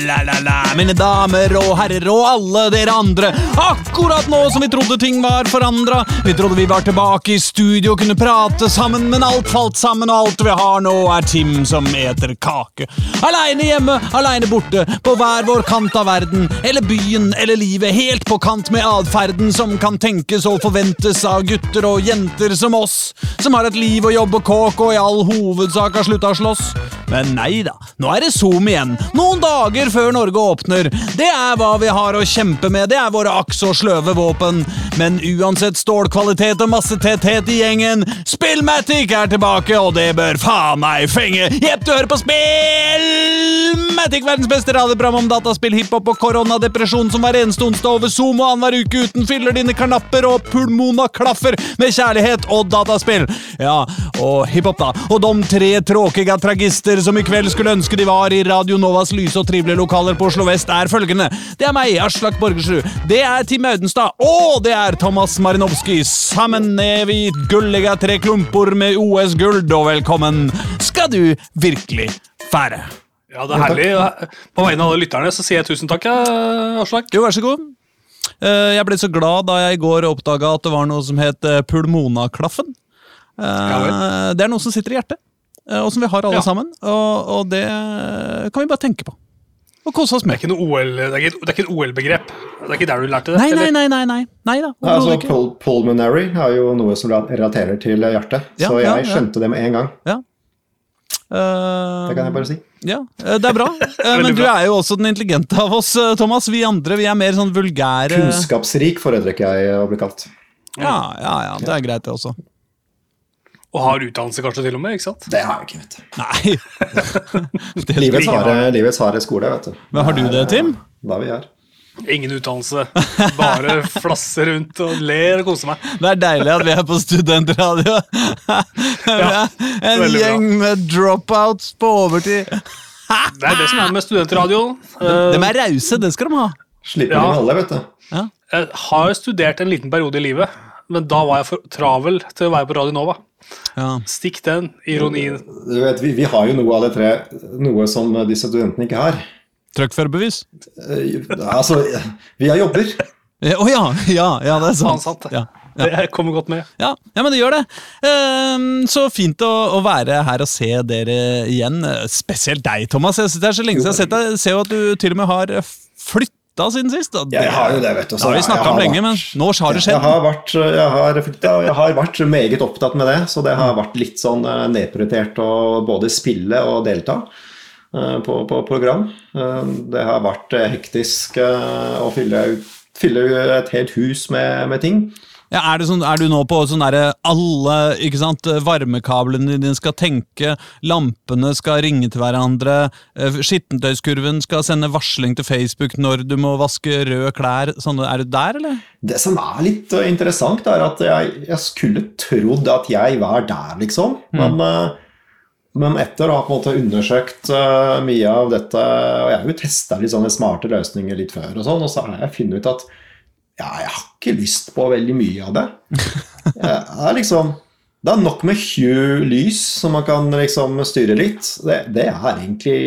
la, mine damer og herrer og alle dere andre. Akkurat nå som vi trodde ting var forandra. Vi trodde vi var tilbake i studio og kunne prate sammen, men alt falt sammen, og alt vi har nå, er Tim som eter kake. Aleine hjemme, aleine borte, på hver vår kant av verden, eller byen eller livet, helt på kant med atferden som kan tenkes og forventes av gutter og jenter som oss, som har et liv og jobb og kåk og i all hovedsak har slutta å slåss. Men nei da, nå er det Zoom igjen. Noen dager før Norge åpner. Det er hva vi har å kjempe med, det er våre aks og sløve våpen. Men uansett stålkvalitet og massetetthet i gjengen, Spillmatic er tilbake, og det bør faen meg fenge. Jepp, du hører på Spillmatic, verdens beste radioprogram om dataspill, hiphop og koronadepresjon som hver eneste onsdag over Zoom og annenhver uke uten fyller dine karnapper og pulmona klaffer med kjærlighet og dataspill. Ja, og hiphop, da. Og de tre tråkiga tragister som i kveld skulle ønske de var i Radio Novas lyse og trivelige lokaler på Oslo vest, er følgende. Det er meg, Aslak Borgersrud. Det er Tim Audenstad. Og det er Thomas Marinovskij. Sammen er vi gulliga tre klumper med OS-gull, og velkommen skal du virkelig fære. Ja, det er herlig. På vegne av alle lytterne så sier jeg tusen takk, Aslak. Jo, vær så god. Eh, Jeg ble så glad da jeg i går oppdaga at det var noe som het eh, pulmonaklaffen. Eh, Det er noe som sitter i hjertet, og som vi har alle Ja. sammen. Og, og det kan vi bare tenke på. Og kose oss med. det er ikke, et OL-begrep. Det er ikke der du lærte det? Nei, nei, nei. nei, nei. nei da, ja, altså, pul pulmonary er jo noe som relaterer til hjertet, Ja, så jeg ja. skjønte det med en gang. Eh, Det kan jeg bare si. Ja, eh, det er bra. Eh, Men du er jo også den intelligente av oss, eh, Thomas. Vi andre vi er mer sånn vulgære Kunnskapsrik foretrekker jeg å bli kalt. Ja, ja, ja, det er greit, det også. Og har utdannelse kanskje til og med, ikke sant? Det har jeg ikke, vet du. Nei. Livets harde, livets harde skole, vet du. Men har du det, Tim? Hva vi gjør. Ingen utdannelse. Bare flasser rundt og ler og koser meg. Det er deilig at vi er på studentradio. Er en gjeng bra. med dropouts på overtid. Det er det som er med studentradioen. Eh, De er rause, det skal de ha. Slipper Ja. å alle, vet du. Jeg har studert en liten periode i livet, men da var jeg for travel til å være på Radio Nova. Ja. Stikk den ironien. Du vet, vi, vi har jo noe det tre, noe som disse studentene ikke har. Truckførerbevis. Eh, Altså, vi har jobber. Å oh, ja, ja, ja, det er sant. sant, det. Ja. Det kommer godt med. Ja, ja, men det gjør det. Ehm, så fint å, å være her og se dere igjen. Spesielt deg, Thomas. Jeg sitter det er så lenge siden jeg har sett deg. Jeg ser jo at du til og med har flytta siden sist. Det, Jeg har jo det, vet du. Det har vi jeg snakka om lenge, vært- men nå har det Jeg skjedd. har vært, jeg har, jeg har vært meget opptatt med det, så det har vært litt sånn eh, nedprioritert å både spille og delta eh, på, på program. Eh, Det har vært hektisk å fylle, fylle et helt hus med, med ting. Ja, er, det sånn, er du nå på sånn derre alle ikke sant, varmekablene dine skal tenke, lampene skal ringe til hverandre, eh, skittentøyskurven skal sende varsling til Facebook når du må vaske røde klær. Sånn, er du der, eller? Det som er litt eh, interessant, er at jeg, jeg skulle trodd at jeg var der, liksom. Men, eh, men etter å ha på en måte undersøkt mye av dette, og jeg har jo testa litt sånne smarte løsninger litt før, og sånn, og så har jeg funnet ut at ja, jeg har ikke lyst på veldig mye av det. Jeg er liksom, det er nok med Hue-lys, som man kan liksom styre litt. Det, det er egentlig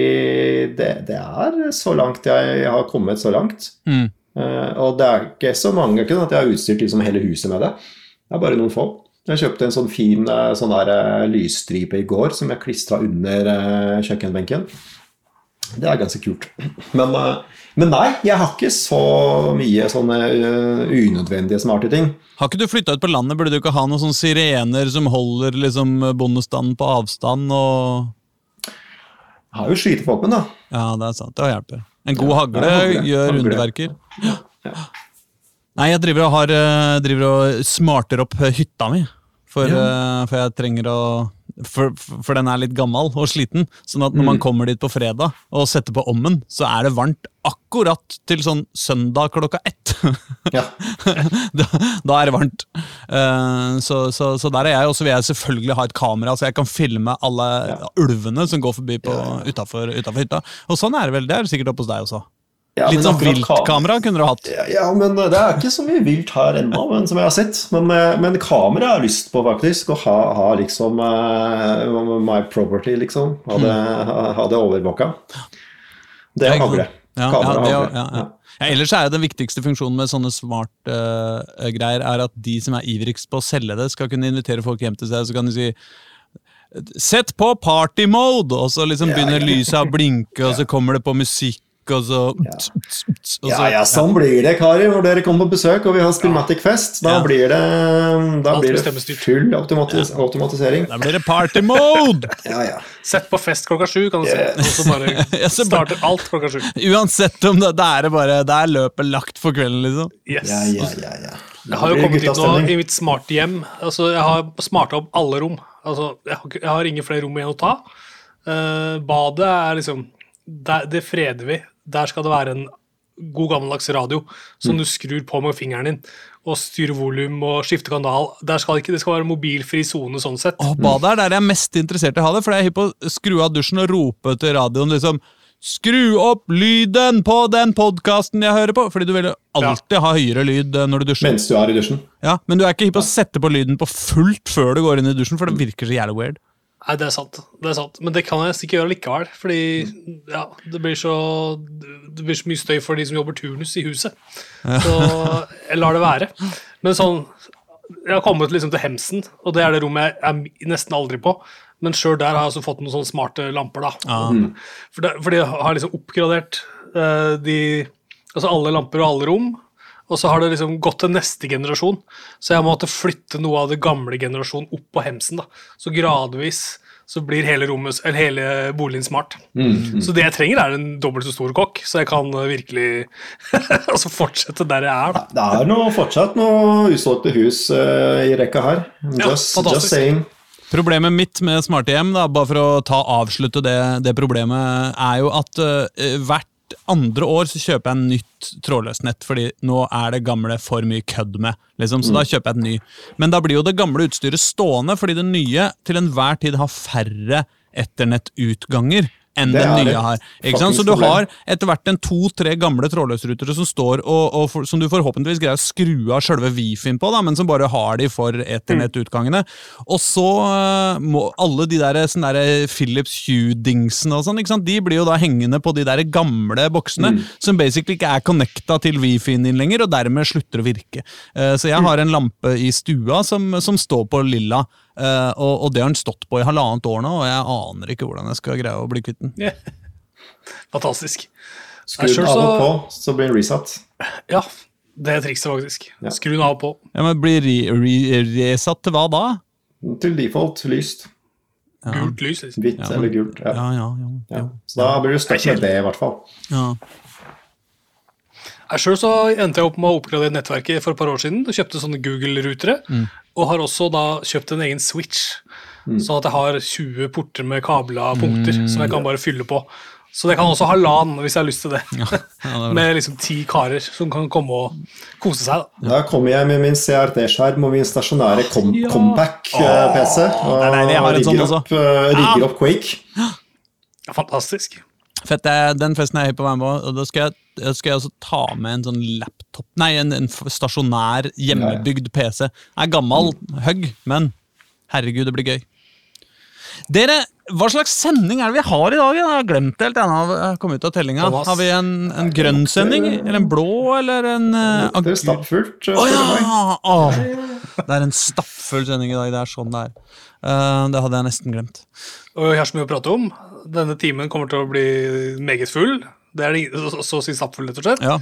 det, det er så langt jeg har kommet så langt. Mm. Uh, og det er ikke så mange ikke sånn at jeg har utstyrt liksom hele huset med det. Det er bare noen få. Jeg kjøpte en sånn fin eh, sånn der, eh, lysstripe i går som jeg klistra under uh, kjøkkenbenken. Det er ganske kult. Men, eh, men nei, jeg har ikke så mye sånne eh, unødvendige smarte ting. Har ikke du flytta ut på landet, burde du ikke ha noen sånne sirener som holder liksom bondestanden på avstand og Jeg har jo skytevåpen, da. Ja, det er sant. Det hjelper. En god hagle Ja, hagle. gjør Hagle. underverker. Nei, jeg driver og, har, eh, driver og smarter opp hytta mi. For, ja. for jeg trenger å for, for den er litt gammel og sliten. Sånn at når man kommer dit på fredag og setter på ommen, så er det varmt akkurat til sånn søndag klokka ett. Ja. da, da er det varmt. Uh, så, så, så der er jeg. Og så vil jeg selvfølgelig ha et kamera, så jeg kan filme alle ulvene som går forbi på, utafor, utafor hytta. Og sånn er det vel. Det er det sikkert oppe hos deg også. Ja, Litt sånn viltkamera kunne du hatt. Ja, ja, men det er ikke så mye vilt her ennå, men som jeg har sett. Men, eh, men kamera har jeg lyst på, faktisk. Å ha, ha liksom uh, my property, liksom. Ha det, ha, ha det overvåka. Det er hagle. Ja, ja, Kamera det, ja, ja. Ja, ellers er jo den viktigste funksjonen med sånne smart-greier er at de som er ivrigst på å selge det, skal kunne invitere folk hjem til seg. Så kan de si Sett på party mode! Og så liksom Ja, begynner ja. lyset å blinke, og så kommer det på musikk, og så, og så Ja, ja, sånn blir det, karer. Når dere kommer på besøk og vi har Spillmatic-fest, da Ja. blir det, da blir det full automatis automatisering. Da blir det party mode! Ja, ja. Sett på fest klokka sju, kan du si. Og så bare Ja, så bare- starter alt klokka sju. Uansett om det, det er det bare Det er løpet lagt for kvelden, liksom. Yes. Ja, ja, ja, ja. Jeg har jo kommet inn nå i mitt smarte hjem. Altså, jeg har smarta opp alle rom. Altså, jeg, har, jeg har ingen flere rom igjen å ta. Uh, badet er liksom det, Det freder vi. Der skal det være en god gammeldags radio som Mm. du skrur på med fingeren din. Og styre volum og skifte kanal. Der skal ikke, det skal være mobilfri sone sånn sett. Åh, badet er der jeg er mest interessert i å ha det, for jeg er hypp på å skru av dusjen og rope til radioen liksom Skru opp lyden på den podkasten jeg hører på! Fordi du vil alltid alltid ha høyere lyd eh, når du dusjer. Mens du er i dusjen. Ja, Men du er ikke hypp på å sette på lyden på fullt før du går inn i dusjen, for det virker så jævlig weird. Nei, det er sant. det er sant. Men det kan jeg ikke gjøre likevel. Fordi ja, det blir så Det blir så mye støy for de som jobber turnus i huset. Så jeg lar det være. Men sånn Jeg har kommet liksom til Hemsen, og det er det rommet jeg er nesten aldri på. Men sjøl der har jeg også fått noen sånne smarte lamper, da. For, for de har liksom oppgradert eh, de Altså alle lamper og alle rom. Og så har det liksom gått til neste generasjon. Så jeg måtte flytte noe av det gamle generasjonen opp på hemsen. da. Så gradvis så blir hele, rommet, eller hele boligen smart. Så det jeg trenger, er en dobbelt så stor kokk, så jeg kan eh, virkelig altså fortsette der jeg er. da. Det er noe, fortsatt noe usolgte hus uh, i rekka her. Just, ja, just saying. Problemet mitt med smarte hjem, da, bare for å ta avslutte det, det problemet, er jo at uh, hvert andre år så kjøper jeg en nytt trådløst nett, fordi nå er det gamle for mye kødd med. Liksom, så da kjøper jeg et ny. Men da blir jo det gamle utstyret stående, fordi det nye til enhver tid har færre etternettutganger enn er nye har. Ikke sant? Så du har etter hvert en to-tre gamle trådløsrutere som står og, og for, som du forhåpentligvis greier å skru av sjølve wifien på, da, men som bare har de for ethernettutgangene. Og så øh, må alle de der, sånne der Philips Hue-dingsene og sånn, ikke sant? de blir jo da hengende på de der gamle boksene som basically ikke er connecta til wifien din lenger, og dermed slutter å virke. Eh, så jeg har en lampe i stua som, som står på lilla. Eh, og, og det har den stått på i halvannet år nå, og jeg aner ikke hvordan jeg skal greie å bli kvitt den. Fantastisk. Skru den av og på, så blir den resatt. Ja, det er trikset, faktisk. Ja. Skru den av og på. Ja, men Blir re re resatt til hva da? Til default lyst. Gult lys. liksom. Hvitt Ja, men- eller gult. Ja. Ja, ja, ja. Ja. Så da blir du stuck med det, i hvert fall. ja. Jeg Sjøl så endte jeg opp med å oppgradere nettverket for et par år siden. og Kjøpte sånne Google-rutere. Og har også da kjøpt en egen switch. Sånn at jeg har 20 porter med kabla punkter som jeg kan bare fylle på. Så det kan også ha LAN hvis jeg har lyst til det. ja det med liksom ti karer som kan komme og kose seg. da. Da kommer jeg med min CRT-skjerm og min stasjonære com Ja. Compact-PC. Og er jeg har en sånn rigger opp, eh, rigger opp Quake. Ja, Fantastisk. Er den festen er jeg på vei med. Og da skal jeg, skal jeg også ta med en sånn laptop Nei, en, en stasjonær, hjemmebygd PC. Jeg er gammel, høgg, men herregud, det blir gøy. Dere, hva slags sending er det vi har i dag? Jeg har glemt det helt. Jeg har kommet ut av tellinga. Har vi en, en grønn sending? Eller en blå? Eller en uh, Det er stappfullt. meg. ja! Åh. Det er en stappfull sending i dag. Det er sånn det er. Eh, det hadde jeg nesten glemt. Og vi har så mye å prate om. Denne timen kommer til å bli meget full. Det er det, så, så å si stappfull, rett og slett. Ja.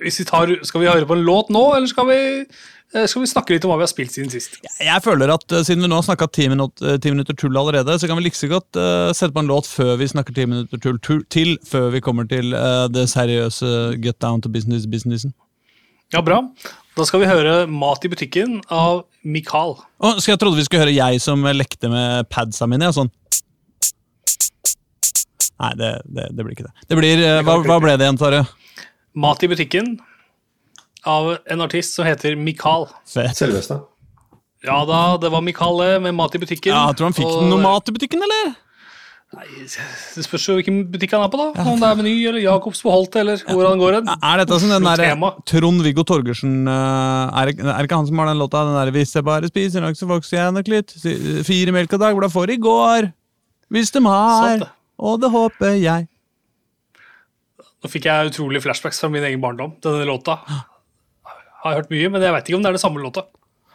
Vi tar, skal vi høre på en låt nå, eller skal vi, eh, skal vi snakke litt om hva vi har spilt siden sist? Jeg føler at uh, Siden vi nå har snakka ti, minutt, eh, ti minutter tull allerede, så kan vi like så godt uh, sette på en låt før vi snakker ti minutter tull, tull til, før vi kommer til uh, det seriøse get down to business-businessen. Ja, bra. Da skal vi høre Mat i butikken av Mikael. Oh, så jeg trodde vi skulle høre jeg som lekte med padsa mine. Ja, sånn. Nei, det, det, det blir ikke det. Det blir, eh, hva, hva ble det igjen, Tarjei? Mat i butikken av en artist som heter Mikael. Selveste. Ja da, det var Mikael med Mat i butikken. Ja, jeg tror han fikk Og- noe mat i butikken, eller? Nei, Det spørs jo hvilken butikk han er på, da. Om det er Meny eller Jacobs på Holte, eller hvor han går hen. Er dette sånn den derre der. Trond-Viggo Torgersen eh, er, det- er ikke han som har den låta? Den der 'Hvis jeg bare spiser nok, så vokser jeg nok litt'. Fire melk av dag, hvordan får i går. Hvis de har, og det håper jeg. Nå fikk jeg utrolig flashbacks fra min egen barndom. Denne låta har jeg hørt mye, men jeg vet ikke om det er det samme låta.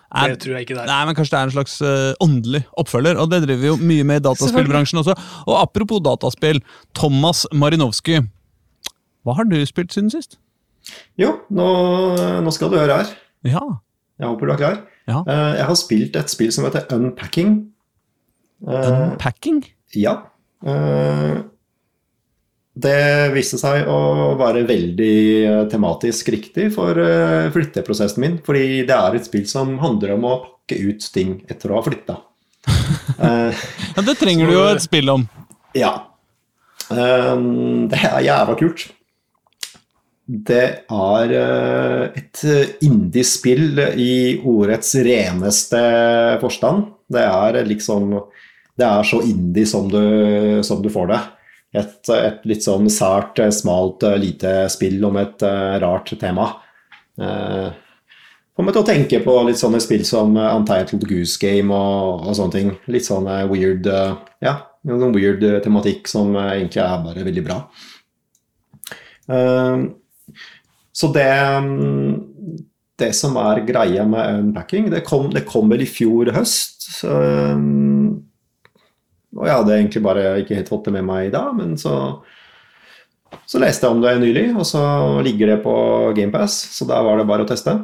Er, Det tror jeg ikke det er. Nei, men Kanskje det er en slags uh, åndelig oppfølger, og det driver vi jo mye med i dataspillbransjen også. Og apropos dataspill, Thomas Marinovsky. Hva har du spilt siden sist? Jo, nå, nå skal du høre her. Ja. Jeg håper du er klar. ja. Uh, Jeg har spilt et spill som heter Unpacking. Uh, Unpacking? Ja. Eh, Det viste seg å være veldig eh, tematisk riktig for eh, flytteprosessen min. Fordi det er et spill som handler om å pakke ut ting etter å ha flytta. Eh, Ja, det trenger du jo et spill om. Ja. Ehm, det er jævla kult. Det er et et indiespill i ordets reneste forstand. Det er liksom Det er så indie som du, som du får det. Et, et litt sånn sært, smalt, lite spill om et eh, rart tema. Uh, Får meg til å tenke på litt sånne spill som eh, Untitled Goose Game og, og sånne ting. Litt sånn eh, weird eh, Ja, noen weird eh, tematikk som eh, egentlig er bare veldig bra. Eh, så det Det som er greia med unpacking, det kom, det kom vel i fjor høst. Så, og jeg hadde egentlig bare ikke helt fått det med meg da, men så så leste jeg om det nylig, og så ligger det på GamePass, så da var det bare å teste.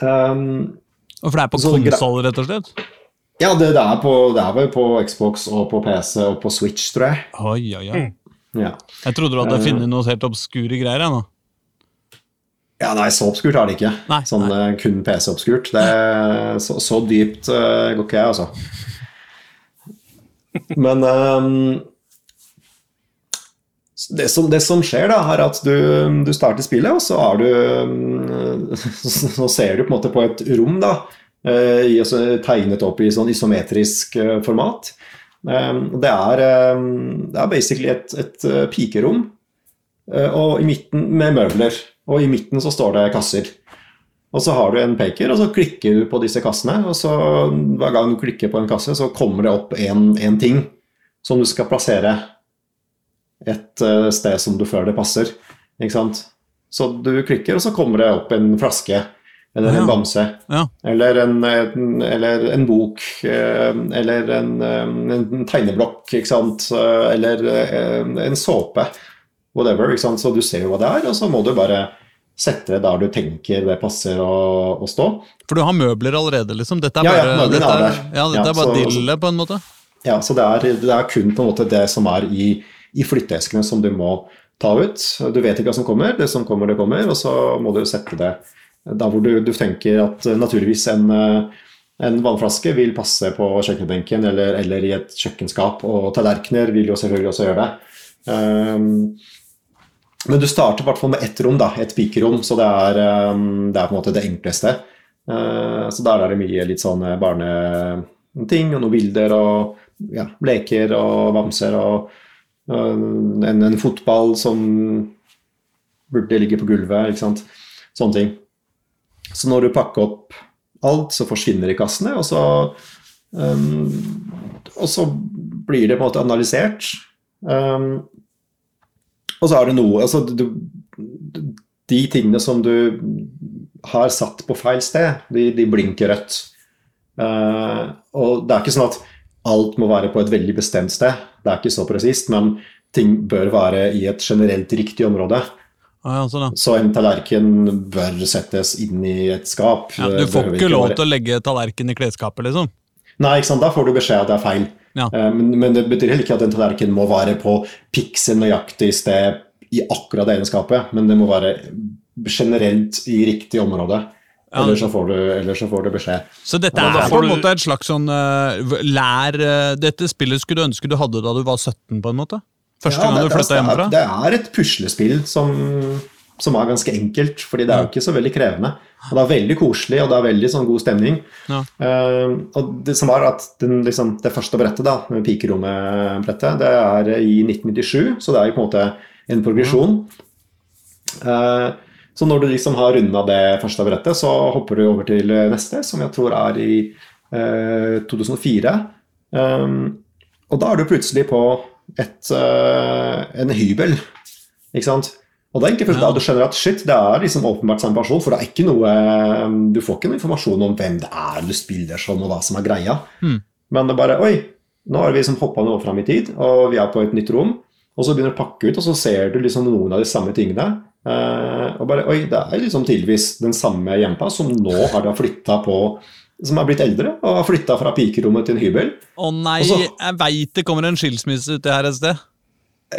Um, Og For det er på Så konsoll, rett og slett? ja, det, det, er på, det er vel på Xbox og på PC og på Switch, tror jeg. Oi, oi, oi. Mm. Ja, Jeg trodde du hadde uh, funnet noe helt obskure greier. Jeg, nå. ja nei, så obskurt er det ikke. Nei, sånn nei. eh, kun PC-obskurt. Det er Så, så dypt uh, går ikke jeg, altså. Men um, det, som, det som skjer, da, er at du, du starter spillet, og så du ehm, Så ser du på en måte på et rom, da. eh, i- altså tegnet opp i sånn isometrisk eh, format. Ehm, Det er, det er basically et, et eh, pikerom med møbler. Og i midten så står det kasser. Og så har du en peker, og så klikker du på disse kassene. Og så hver gang du klikker på en kasse, så kommer det opp en ting som du skal plassere et eh, sted som du føler det passer. Ikke sant? Så du klikker, og så kommer det opp en flaske. Eller Ja. en bamse. Ja. Eller en, eller en bok. eh, Eller en, eh, en tegneblokk, ikke sant. Eller en såpe. Whatever. Ikke sant? Så du ser jo hva det er, og så må du bare sette det der du tenker det passer å, å stå. For du har møbler allerede, liksom? Dette er Ja, ja, bare, møblene dette er ja, dette Ja, er bare så- dille, på en måte? Ja, så det er, det er kun på en måte det som er i, i flytteeskene som du må ta ut. Du vet ikke hva som kommer, det som kommer, det kommer, og så må du sette det der hvor du, du tenker at naturligvis en, en vannflaske vil passe på kjøkkenbenken eller, eller i et kjøkkenskap, og tallerkener vil jo selvfølgelig også gjøre det. Um, men du starter i hvert fall med ett rom, da, et pikerom, så det er, um, det er på en måte det enkleste. Uh, så der er det mye litt sånn barneting og noen bilder og ja, leker og bamser og uh, en, en fotball som burde ligge på gulvet, ikke sant. Sånne ting. Så når du pakker opp alt, så forsvinner de kassene, og så um, Og så blir det på en måte analysert. Um, og så er det noe altså, du, De tingene som du har satt på feil sted, de, de blinker rødt. Uh, og det er ikke sånn at alt må være på et veldig bestemt sted. Det er ikke så presist, men ting bør være i et generelt riktig område. Ah, ja, sånn. Så en tallerken bør settes inn i et skap. Ja, du får ikke lov til å legge tallerken i klesskapet, liksom? Nei, ikke sant? da får du beskjed at det er feil. Ja. Eh, Men, men det betyr heller ikke at en tallerken må være på piksel nøyaktig sted i akkurat det egenskapet, men det må være generelt i riktig område. Ja. Eller så, får du, eller så får du beskjed. Så dette er på en måte et slags sånn uh, lær uh, Dette spillet skulle du ønske du hadde da du var 17, på en måte? Første Ja, gang det- du flytta hjemmefra? Det er et puslespill som, som er ganske enkelt, fordi det er jo ikke så veldig krevende. Og det er veldig koselig, og det er veldig sånn god stemning. Ja. Uh, og det som var at den, liksom, det første brettet, da, med pikerommet-brettet, det er i 1997, så det er jo på en måte en progresjon. Uh, så når du liksom har runda det første brettet, så hopper du over til neste, som jeg tror er i uh, 2004. Um, og da er du plutselig på et, eh, en hybel, ikke sant? Og det er ikke først da du skjønner at shit, det er liksom åpenbart samme person, for det er ikke noe Du får ikke noe informasjon om hvem det er du spiller som, og hva som er greia. Mm. Men det er bare Oi, nå har vi liksom hoppa noe fram i tid, og vi er på et nytt rom. Og så begynner du å pakke ut, og så ser du liksom noen av de samme tingene. Eh, og bare Oi, det er liksom tydeligvis den samme jenta som nå har da flytta på Som er blitt eldre og har flytta fra pikerommet til en hybel. Å nei, så- jeg veit det kommer en skilsmisse uti her et sted.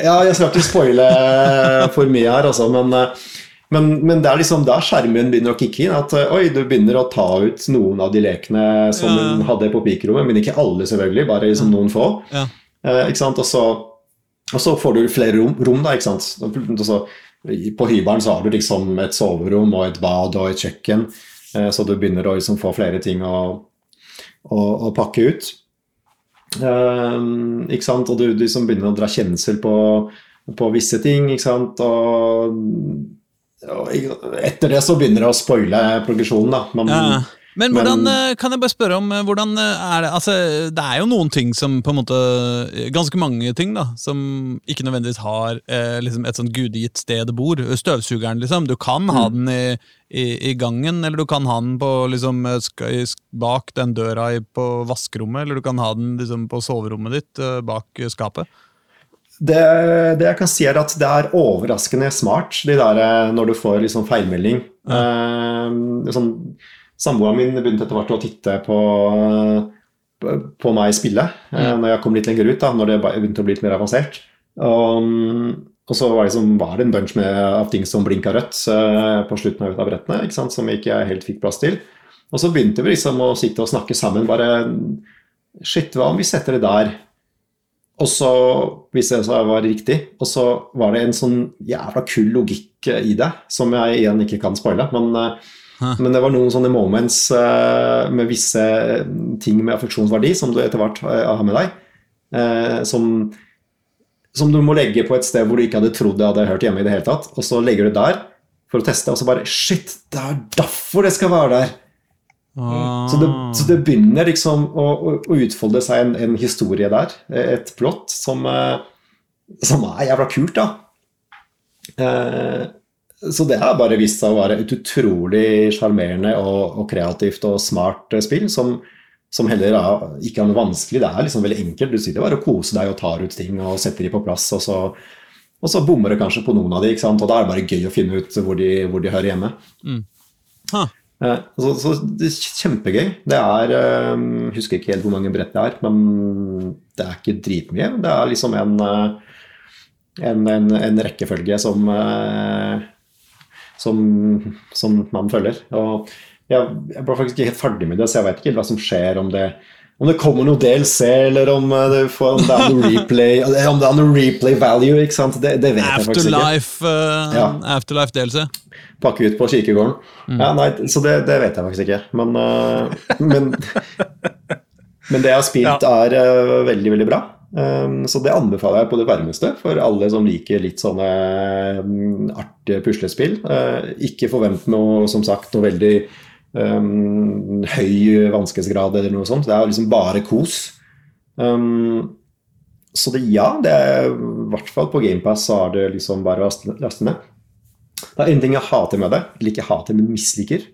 Ja, jeg skal ikke spoile for mye her, altså, men, eh, men, men det er liksom der skjermen begynner å kicke inn. At eh, oi, du begynner å ta ut noen av de lekene som Ja. hun hadde på pikerommet, men ikke alle, selvfølgelig, bare liksom noen få. Ja. Eh, ikke sant? Og så, og så får du flere rom, rom da, ikke sant. Så, på hybelen så har du liksom et soverom og et bad og et kjøkken, eh, så du begynner å liksom få flere ting å, å, å pakke ut. Um, ikke sant? Og du, du begynner å dra kjensel på, på visse ting. Ikke sant? Og, og etter det så begynner det å spoile progresjonen, da. Man, Ja. Men hvordan, Men, kan jeg bare spørre om eh, hvordan eh, er det Altså, det er jo noen ting som på en måte Ganske mange ting, da, som ikke nødvendigvis har eh, liksom et sånt gudegitt sted det bor. Støvsugeren, liksom. Du kan ha den i, i, i gangen, eller du kan ha den på liksom eh, bak den døra i, på vaskerommet, eller du kan ha den liksom på soverommet ditt eh, bak eh, skapet. det, det jeg kan si, er at det er overraskende smart, de der eh, når du får liksom feilmelding. Um, sånn, Samboeren min begynte etter hvert å titte på, på, på meg spille mm. når jeg kom litt lenger ut, da, når det begynte å bli litt mer avansert. Og, og så var det, liksom, var det en bunch med, av ting som blinka rødt eh, på slutten av et av brettene, ikke sant, som ikke jeg helt fikk plass til. Og så begynte vi liksom å sitte og snakke sammen. bare Shit, hva om vi setter det der? Og så viste det seg å være riktig. Og så var det en sånn jævla kul logikk i det, som jeg igjen ikke kan spoile. Men, eh. Men det var noen sånne moments eh, med visse ting med affeksjonsverdi som du etter hvert eh, har med deg, eh, som, som du må legge på et sted hvor du ikke hadde trodd det hadde hørt hjemme i det hele tatt. Og så legger du det der for å teste, og så bare Shit, det er derfor det skal være der! Ah. Så det, så det begynner liksom å, å, utfolde seg en, en historie der, et plott, som, eh, som er jævla kult, da. Eh, så det har bare vist seg å være et utrolig sjarmerende og, og kreativt og smart eh, spill, som, som heller er, ikke er noe vanskelig. Det er liksom veldig enkelt. Du sitter bare og koser deg og tar ut ting og setter de på plass, og så, og så bommer det kanskje på noen av de, ikke sant? og da er det bare gøy å finne ut hvor de, hvor de hører hjemme. Huh. Eh, Så, så det er kjempegøy. Det er Jeg Husker ikke helt hvor mange brett det er, men det er ikke dritmye. Det er liksom en, eh, en, en, en rekkefølge som, som som man følger. Og jeg, jeg ble faktisk ikke helt ferdig med det, så jeg vet ikke helt hva som skjer om det om det kommer noe DLC, eller om eh, det, får, om det er noe replay om det er noe replay value. ikke sant? Det, det vet jeg faktisk ikke. Uh, Ja. Afterlife DLC. pakke ut på kirkegården. Ja, nei, så det, det vet jeg faktisk ikke. Men, uh, men, men det jeg har spilt, er uh, veldig, veldig bra. Um, så det anbefaler jeg på det varmeste for alle som liker litt sånne mm, artige puslespill. Eh, ikke forvent noe, som sagt, noe veldig um, høy vanskelighetsgrad eller noe sånt. Det er liksom bare kos. Så det, ja, det er, i hvert fall på GamePass så er det liksom bare å laste- ned. Det er ingenting jeg hater med det. Eller ikke hater, men misliker.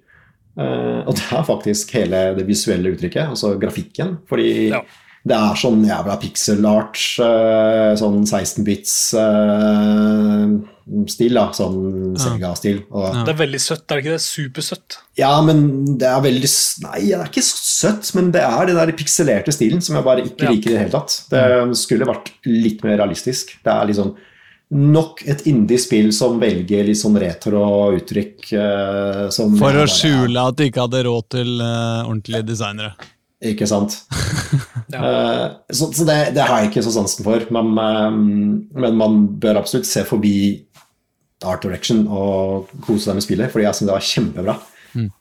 Uh, og det er faktisk hele det visuelle uttrykket, altså grafikken. Fordi Ja. Det er sånn jævla pixel art, eh, sånn 16-bits-stil, da. Sånn Sega-stil. Ja. Det er veldig søtt, er det ikke det? Supersøtt. ja, men det er veldig Nei, det er ikke så søtt, men det er den der pikselerte stilen som jeg bare ikke Ja. liker i det hele tatt. Det skulle vært litt mer realistisk. Det er liksom nok et indie-spill som velger litt sånn retro uttrykk. eh, som For å skjule at de ikke hadde råd til eh, ordentlige designere. Ikke sant? Ja. Uh, så så det, det har jeg ikke så sansen for. Men, um, men man bør absolutt se forbi Art Direction og kose seg med spillet, fordi jeg synes det var kjempebra.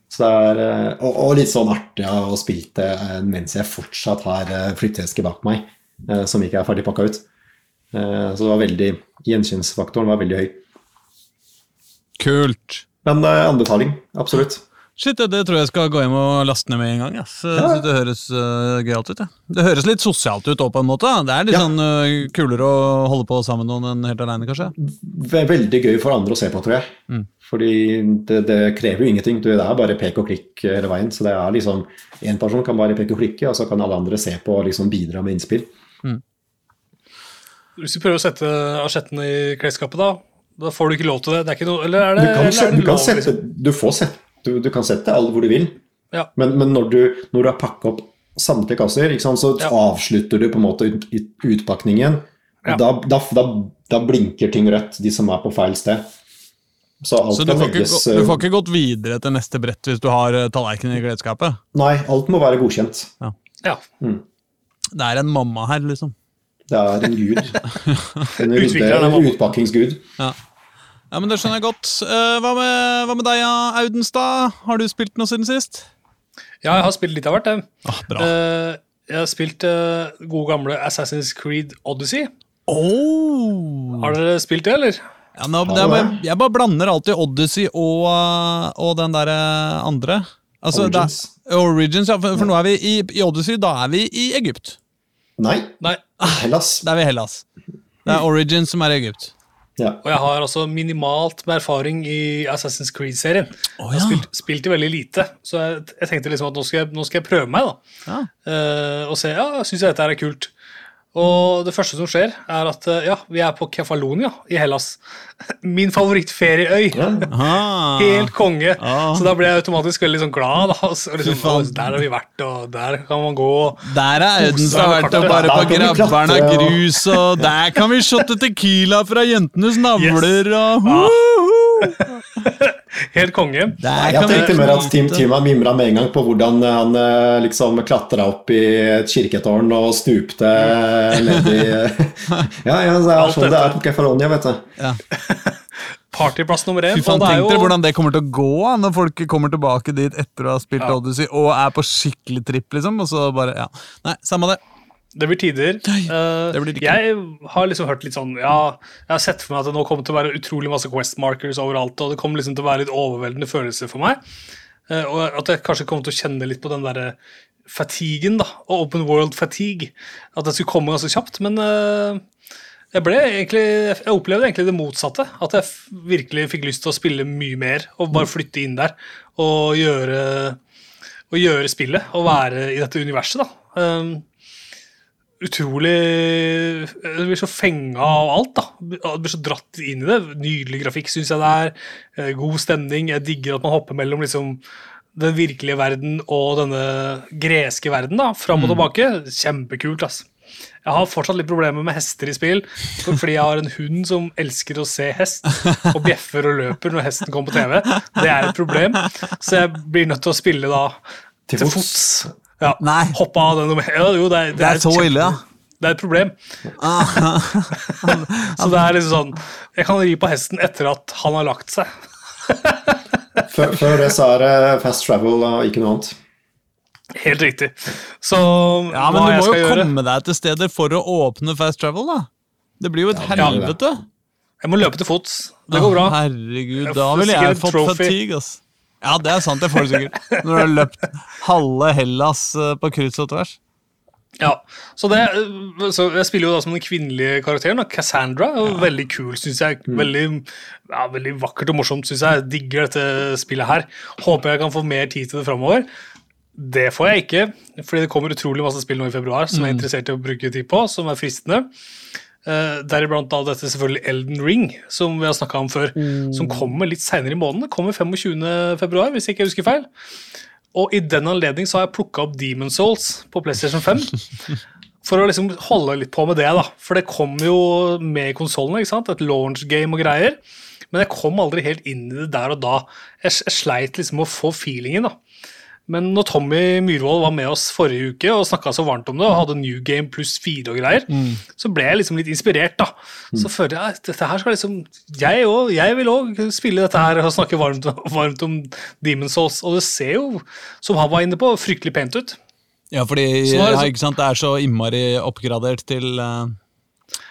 Så det er, eh, og, og litt sånn artig å spille det eh, mens jeg fortsatt har flytteeske bak meg, uh, som ikke er ferdig pakka ut. Uh, Så det var veldig gjenkjennsfaktoren var veldig høy. Kult. Men anbefaling, absolutt. Shit, det, det tror jeg skal gå hjem og laste ned med en gang. Jeg synes Det høres uh, gøyalt ut. Ja. Det høres litt sosialt ut òg, på en måte. Det er litt Ja. sånn uh, kulere å holde på sammen med noen enn helt aleine, kanskje. Det er Veldig gøy for andre å se på, tror jeg. Mm. Fordi det, det krever jo ingenting. Det er bare pek og klikk hele veien. Så det er liksom én person kan bare peke og klikke, og så kan alle andre se på og liksom bidra med innspill. Hvis vi prøver å sette asjettene i klesskapet, da da får du ikke lov til det. det er ikke noe, eller er det, Du kan, eller er det du kan, lov, sette, liksom? du får sette, du, du kan sette alle hvor du vil, Ja. men, men når, du, når du har pakka opp samtlige kasser, ikke sant, så Ja. avslutter du på en måte ut, ut- utpakningen. Ja. Da, da, da, da blinker ting rødt, de som er på feil sted. Så alt Så du får, ikke, legges gå- du får eh, ikke gått videre til neste brett hvis du har tallerkenen i klesskapet? Nei, alt må være godkjent. Ja. Det er en mamma her, liksom. Det er en gud. En mamma. utpakkingsgud. Ja. Ja, men Det skjønner jeg godt. Eh, hva, med, hva med deg, Audenstad? Har du spilt noe siden sist? ja, jeg har spilt litt av hvert. jeg. Ah, bra. Eh, jeg har spilt uh, gode gamle Assassin's Creed Odyssey. Oh. Har dere spilt det, eller? Ja, nå, er bare, jeg bare blander alltid Odyssey og, og den derre andre. Altså, Origins. Er, Origins, ja, for, for nå er vi i, i Odyssey, da er vi i Egypt. Nei, Nei. Hellas. Da er vi i Hellas. Det er Origins som er i Egypt. Ja. Og jeg har altså minimalt med erfaring i Assassin's Creed-serien. Å, Jeg har spilt, spilt i veldig lite, så jeg, jeg tenkte liksom at nå skal jeg, nå skal jeg prøve meg. da. Ja. Uh, og se ja, syns jeg dette er kult. Og det første som skjer, er at eh, ja, vi er på Kefalonia i Hellas. Min favorittferieøy. Ja. Ah. Helt konge. Ah. Så da ble jeg automatisk veldig sånn glad. Da. Så liksom, der har vi vært, og der kan man gå. Der er Audenstad vært og bare på grabberen av grus, og der kan vi shotte tequila fra jentenes navler, og Ah. Woohoo! Helt konge. Der Jeg tenkte mer at Tim. Har mimra med en gang på hvordan han eh, liksom klatra opp i et kirketårn og stupte ned i Ja, ja, det er sånn det er på Kefalonia, vet du. Ja. Partyplass nummer én. Det er jo- hvordan det kommer til å gå når folk kommer tilbake dit etter å ha spilt Ja. Odyssey og er på skikkelig tripp, liksom. Og så bare, ja. Nei, samme det. Det blir tider. Eh, det blir jeg har liksom hørt litt sånn Ja, jeg har sett for meg at det nå kommer til å være utrolig masse Quest markers overalt, og det kommer liksom til å være litt overveldende følelser for meg. Eh, og at jeg kanskje kommer til å kjenne litt på den derre fatiguen, da. Og open world fatigue. At det skulle komme ganske kjapt. Men eh, jeg ble egentlig Jeg opplevde egentlig det motsatte. At jeg virkelig fikk lyst til å spille mye mer og bare flytte inn der og gjøre og gjøre spillet og være i dette universet. da. Um, utrolig Jeg blir så fenga av alt. da. Jeg blir så dratt inn i det. Nydelig grafikk, syns jeg det er. Eh, God stemning. Jeg digger at man hopper mellom liksom den virkelige verden og denne greske verden. da, Fram og tilbake. Kjempekult. ass. Jeg har fortsatt litt problemer med hester i spill, fordi jeg har en hund som elsker å se hest, og bjeffer og løper når hesten kommer på TV. Det er et problem, så jeg blir nødt til å spille da til fots. Ja, Nei. Hoppe av den ja, jo, det, er, Det er så kjempe- ille, ja. Det er et problem. så det er liksom sånn Jeg kan ri på hesten etter at han har lagt seg. Før, før det så er det fast travel og ikke noe annet. Helt riktig. Så Ja, men hva du må skal jo gjøre komme deg til steder for å åpne fast travel, da. Det blir jo et Ja, det det. helvete. Jeg må løpe til fots. Det går bra. Herregud, da ville jeg fått fatigue, ass. Ja, det er sant, det får du sikkert. Når du har løpt halve Hellas eh, på kryss og tvers. Ja, så, det, så Jeg spiller jo da som den kvinnelige karakteren, da, Cassandra. Ja. Veldig kul, syns jeg. Veldig, ja, veldig vakkert og morsomt, syns jeg. Digger dette spillet her. Håper jeg kan få mer tid til det framover. Det får jeg ikke, fordi det kommer utrolig masse spill nå i februar som jeg er interessert i å bruke tid på, som er fristende. Uh, Deriblant da dette selvfølgelig Elden Ring, som vi har snakka om før. Som kommer litt seinere i måneden. Kommer 25. februar, hvis jeg ikke husker feil. Og i den anledning så har jeg plukka opp Demon Souls på PlayStation 5. for å liksom holde litt på med det, da. For det kom jo med i konsollene. Et launch game og greier. Men jeg kom aldri helt inn i det der og da. Jeg, jeg sleit liksom med å få feelingen, da. Men når Tommy Myhrvold var med oss forrige uke og snakka så varmt om det, og hadde New Game pluss fire og greier, så ble jeg liksom litt inspirert, da. Så følte jeg at dette her skal liksom Jeg, også, jeg vil òg spille dette her og snakke varmt, varmt om Demon's Souls, og det ser jo, som han var inne på, fryktelig pent ut. Ja, fordi Så er det ja, det er så innmari oppgradert til eh,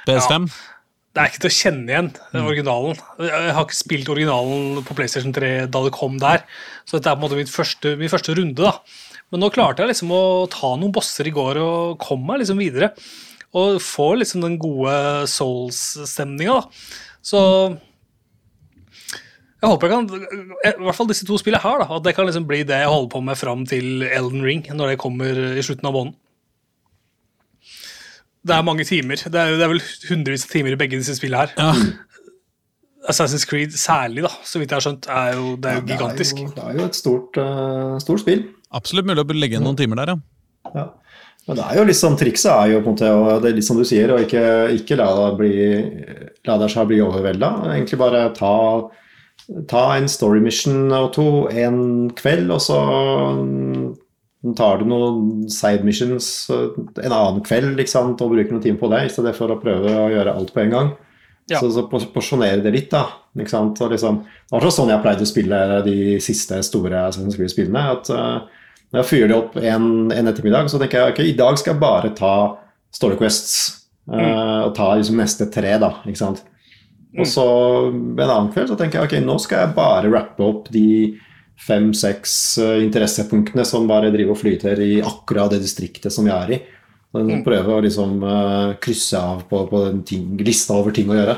PS5. Det er ikke til å kjenne igjen den originalen. Jeg har ikke spilt originalen på PlayStation 3 da det kom der, så dette er på en måte min første, min første runde. da. Men nå klarte jeg liksom å ta noen bosser i går og komme meg liksom videre. Og få liksom den gode Souls-stemninga, da. Så jeg håper jeg kan I hvert fall disse to spillene her, da. At det kan liksom bli det jeg holder på med fram til Elden Ring, når det kommer i slutten av måneden. Det er mange timer. Det er, det er vel hundrevis av timer i begge disse spillene her. Ja. Assassin's Creed særlig, da, så vidt jeg har skjønt, er jo, det er jo gigantisk. Det er jo, det er jo et stort, uh, stort spill. Absolutt mulig å legge inn noen timer der, ja. Ja. Men det er jo liksom, trikset er jo på en måte, og det er litt som du sier, å ikke, ikke la deg bli la deg bli overvelda. Egentlig bare ta, ta en story mission og to en kveld, og så tar du noen side missions en annen kveld sant, og bruker noen timer på det, i stedet for å prøve å gjøre alt på en gang. Ja. Så, så porsjonere det litt, da. Liksom, det var sånn jeg pleide å spille de siste store Assassin's Creed-spillene. at uh, når jeg fyrer det opp en, en ettermiddag, så tenker jeg ok, i dag skal jeg bare ta Story Quests. eh, og ta liksom neste tre, da. ikke sant? Og så en annen kveld så tenker jeg ok, nå skal jeg bare rappe opp de fem-seks eh, interessepunktene som bare driver og flyter i akkurat det distriktet som vi er i. Mm. Prøve å liksom eh, krysse av på, på den ting, lista over ting å gjøre.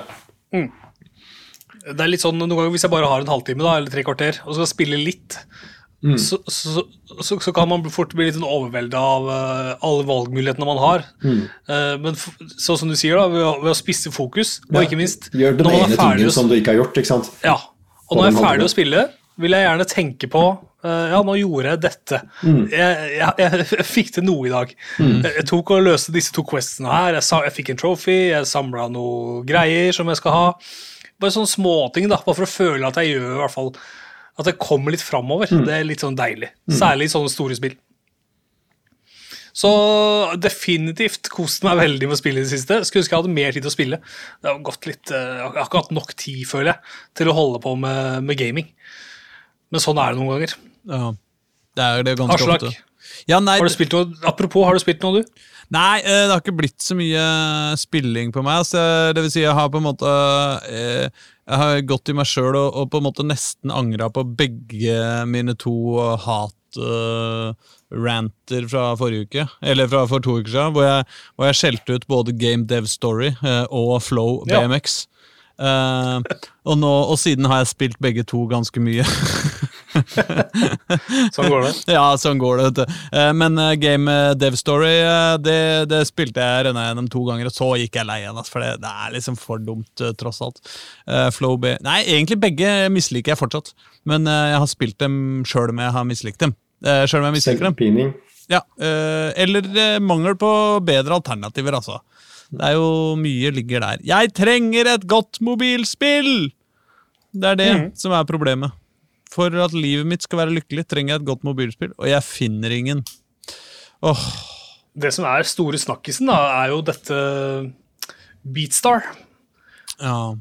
Det er litt sånn noen ganger Hvis jeg bare har en halvtime da, eller tre kvarter og skal spille litt, så, så, så, så kan man fort bli litt sånn overvelda av uh, alle valgmulighetene man har. Eh, men sånn som du sier, da, ved å, ved å spisse fokus, og Ja, ikke minst Gjør den ene tingen som du ikke har gjort, ikke sant. Ja, og når jeg er ferdig å spille, vil jeg gjerne tenke på eh, Ja, nå gjorde jeg dette. Mm. Jeg, jeg, jeg, fikk til noe i dag. Jeg, jeg tok og løste disse to questene her. Jeg, sa, jeg fikk en trophy, jeg samla noe greier som jeg skal ha. Bare sånne småting, da, bare for å føle at jeg gjør i hvert fall At jeg kommer litt framover. Mm. Det er litt sånn deilig. Særlig i sånne store spill. Så definitivt kost meg veldig med å spille i det siste. Skulle ønske jeg hadde mer tid til å spille. Det har gått litt, eh, Jeg har ikke hatt nok tid, føler jeg, til å holde på med, med gaming. Men sånn er det noen ganger. ja. Det er det ganske Aslak, ofte. Ja, nei, har du spilt noe, apropos, har du spilt noe, du? Nei, eh, det har ikke blitt så mye spilling på meg. Så det vil si, jeg har på en måte eh, Jeg har gått i meg sjøl og, på en måte nesten angra på begge mine to hat-ranter fra forrige uke. Eller fra for to uker siden, hvor jeg, hvor jeg skjelte ut både Game Dev Story eh, og Flow Ja. Eh, og, nå, og siden har jeg spilt begge to ganske mye. Sånn går det. Ja, sånn går det. vet. Eh, Men eh, Game Dev Story det, det spilte jeg renna gjennom to ganger, og så gikk jeg lei igjen. For det, det er liksom for dumt, tross alt. Eh, Flow B Nei, egentlig begge misliker jeg fortsatt. Men jeg har spilt dem sjøl om jeg har mislikt dem. Uh, sjøl om jeg misliker dem. Ja, eh, eller mangel på bedre alternativer, altså. Det er jo mye ligger der. Jeg trenger et godt mobilspill! Det er det som er problemet. For at livet mitt skal være lykkelig, trenger jeg et godt mobilspill, og jeg finner ingen. Åh, Det som er store snakkisen, da, er jo dette Beatstar. ja.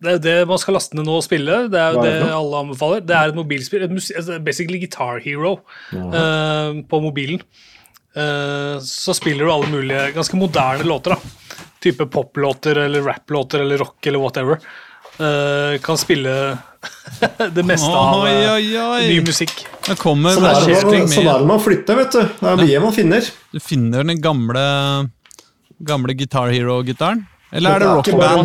Det er jo det man skal laste ned nå og spille. Det er jo det det alle anbefaler. Det er et mobilspill. Et basically Guitar Hero eh, på mobilen. Eh, så spiller du alle mulige ganske moderne låter. da. Type poplåter eller rapplåter eller rock eller whatever. Eh, kan spille det meste av Oi, eh, oi, oi. ny musikk. Det kommer Sånn er det forskning sånn er med det man flytter, vet du. Det er mye man finner. Du finner den gamle Gamle Guitar Hero-gitaren? Eller er det det er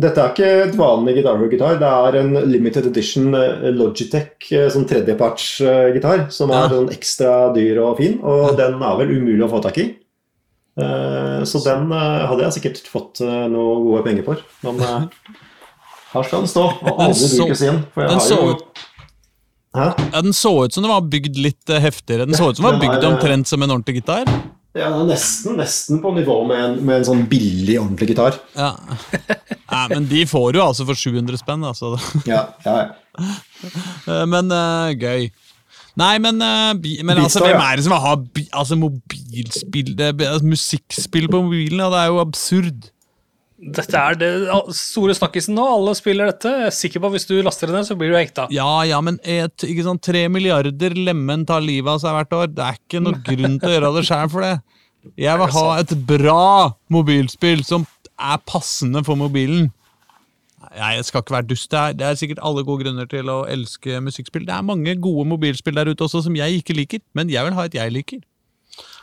Dette er ikke et vanlig gitar-gitar. Det er en limited edition eh, Logitech eh, sånn tredjepartsgitar, som er Ja. sånn ekstra dyr og fin, og den er vel umulig å få tak i. Eh, Så den eh, hadde jeg sikkert fått noen noe gode penger for. Men eh, her skal den stå, og aldri brukes igjen. For jeg har jo Hæ? ja, Den så ut som den var bygd litt eh, heftigere. Den så ut som den var bygd omtrent som en ordentlig gitar. Ja, nesten, nesten på nivå med en, med en sånn billig, ordentlig gitar. Ja. Nei, men de får du altså for 700 spenn, altså. Ja, ja, ja. Eh, Men uh, gøy. Nei, men, uh, men altså, hvem er det som har ha altså, mobilspill det, altså, Musikkspill på mobilen? Ja, det er jo absurd. Dette er det store snakkisen nå. Alle spiller dette. Jeg er sikker på at Hvis du laster det ned, så blir du hekta. Ja, ja, men et, ikke sånn, tre milliarder lemen tar livet av seg hvert år. Det er ikke noen grunn til å gjøre det sjøl for det. Jeg vil ha et bra mobilspill som er passende for mobilen. Nei, Jeg skal ikke være dust. Det er, det er sikkert alle gode grunner til å elske musikkspill. Det er mange gode mobilspill der ute også som jeg ikke liker, men jeg vil ha et jeg liker.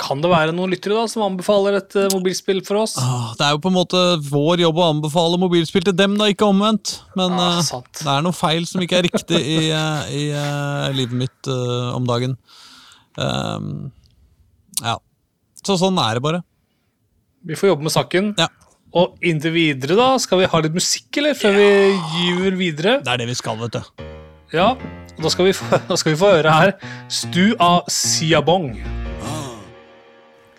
Kan det være noen lyttere da som anbefaler et uh, mobilspill for oss? Ah, Det er jo på en måte vår jobb å anbefale mobilspill til dem, da, ikke omvendt. Men Ah, uh, det er noe feil som ikke er riktig i, uh, i livet mitt om dagen. Um, ja. Så sånn er det bare. Vi får jobbe med saken. Ja. Og inntil videre, da, skal vi ha litt musikk, eller? Før vi gyver videre? Det er det vi skal, vet du. Ja. og Da skal vi få, da skal vi få høre her Stu av Siabong.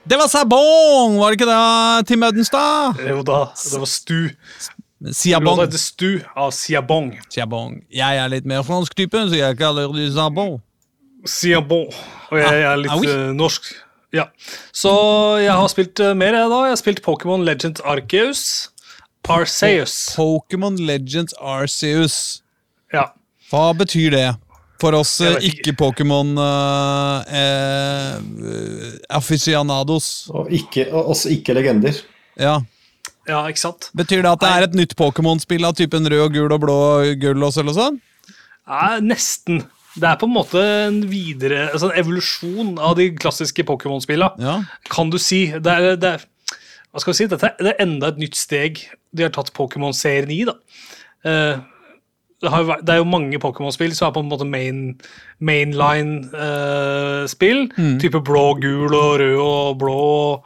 Det var Sabong, var det ikke det, Tim Audenstad? Jo da, det var Stu. Siabong. Låta heter Stu av Siabong. Siabong. Jeg er litt mer fransk type, så jeg kaller det Sabong. Siabong. Og jeg, jeg er litt Ah, oui. eh, norsk. Ja. Så jeg har spilt eh, mer, jeg, da. Jeg har spilt Pokémon Legends Arceus. Arceus. Pokémon Legends Arceus. Ja. Hva betyr det? For oss Jeg eh, eh, eh. Og ikke, oss ikke legender. Ja. ja, ikke sant? Betyr det at det er et nytt Pokémon-spill av typen rød og gul og blå gull og sølv og sånn? Ja, nesten. Det er på en måte en videre altså en evolusjon av de klassiske Pokémon-spillene. Ja. Kan du si. Det er, det er, hva skal vi si? Dette er, det er enda et nytt steg de har tatt Pokémon-serien i. da. Eh, det, har, det er jo mange Pokémon-spill som er på en måte main, mainline-spill. Type blå, gul og rød og blå og,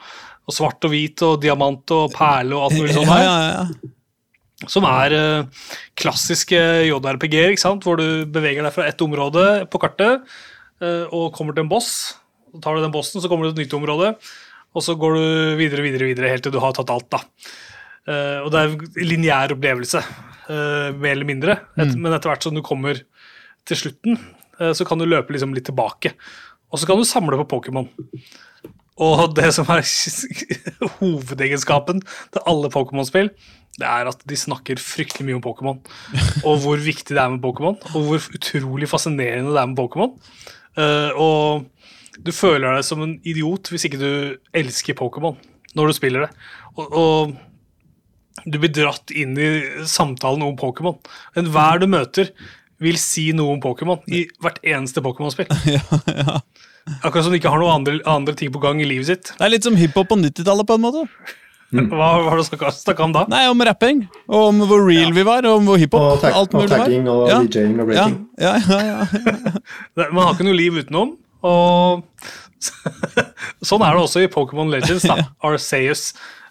svart og hvit og diamant og perle og alt mulig sånt. ja, ja, ja. Som er uh, klassiske JRPG-er, hvor du beveger deg fra ett område på kartet uh, og kommer til en boss. Så tar du den bossen, så kommer du til et nytt område, og så går du videre videre, videre, helt til du har tatt alt. da. Uh, og det er en lineær opplevelse, eh, mer eller mindre. Et, Men etter hvert som du kommer til slutten, eh, så kan du løpe liksom litt tilbake. Og så kan du samle på Pokémon. Og det som er hovedegenskapen til alle Pokémon-spill, det er at de snakker fryktelig mye om Pokémon. Og hvor viktig det er med Pokémon, og hvor utrolig fascinerende det er med Pokémon. Eh, og du føler deg som en idiot hvis ikke du elsker Pokémon når du spiller det. Og, og du blir dratt inn i samtalen om Pokémon. Enhver du møter, vil si noe om Pokémon i hvert eneste Pokémon-spill. Akkurat som de ikke har noen andre, andre ting på gang i livet sitt. Det er litt som hiphop på 90-tallet, på en måte. Hva var det du snakka om da? Nei, om rapping. Og om hvor real vi var, og om hvor hiphop. Og, tag, alt og tagging og Ja. DJ-ing og Ja, breaking. ja, ja, ja. Man har ikke noe liv utenom. Og sånn er det også i Pokémon Legends, da. Arceus.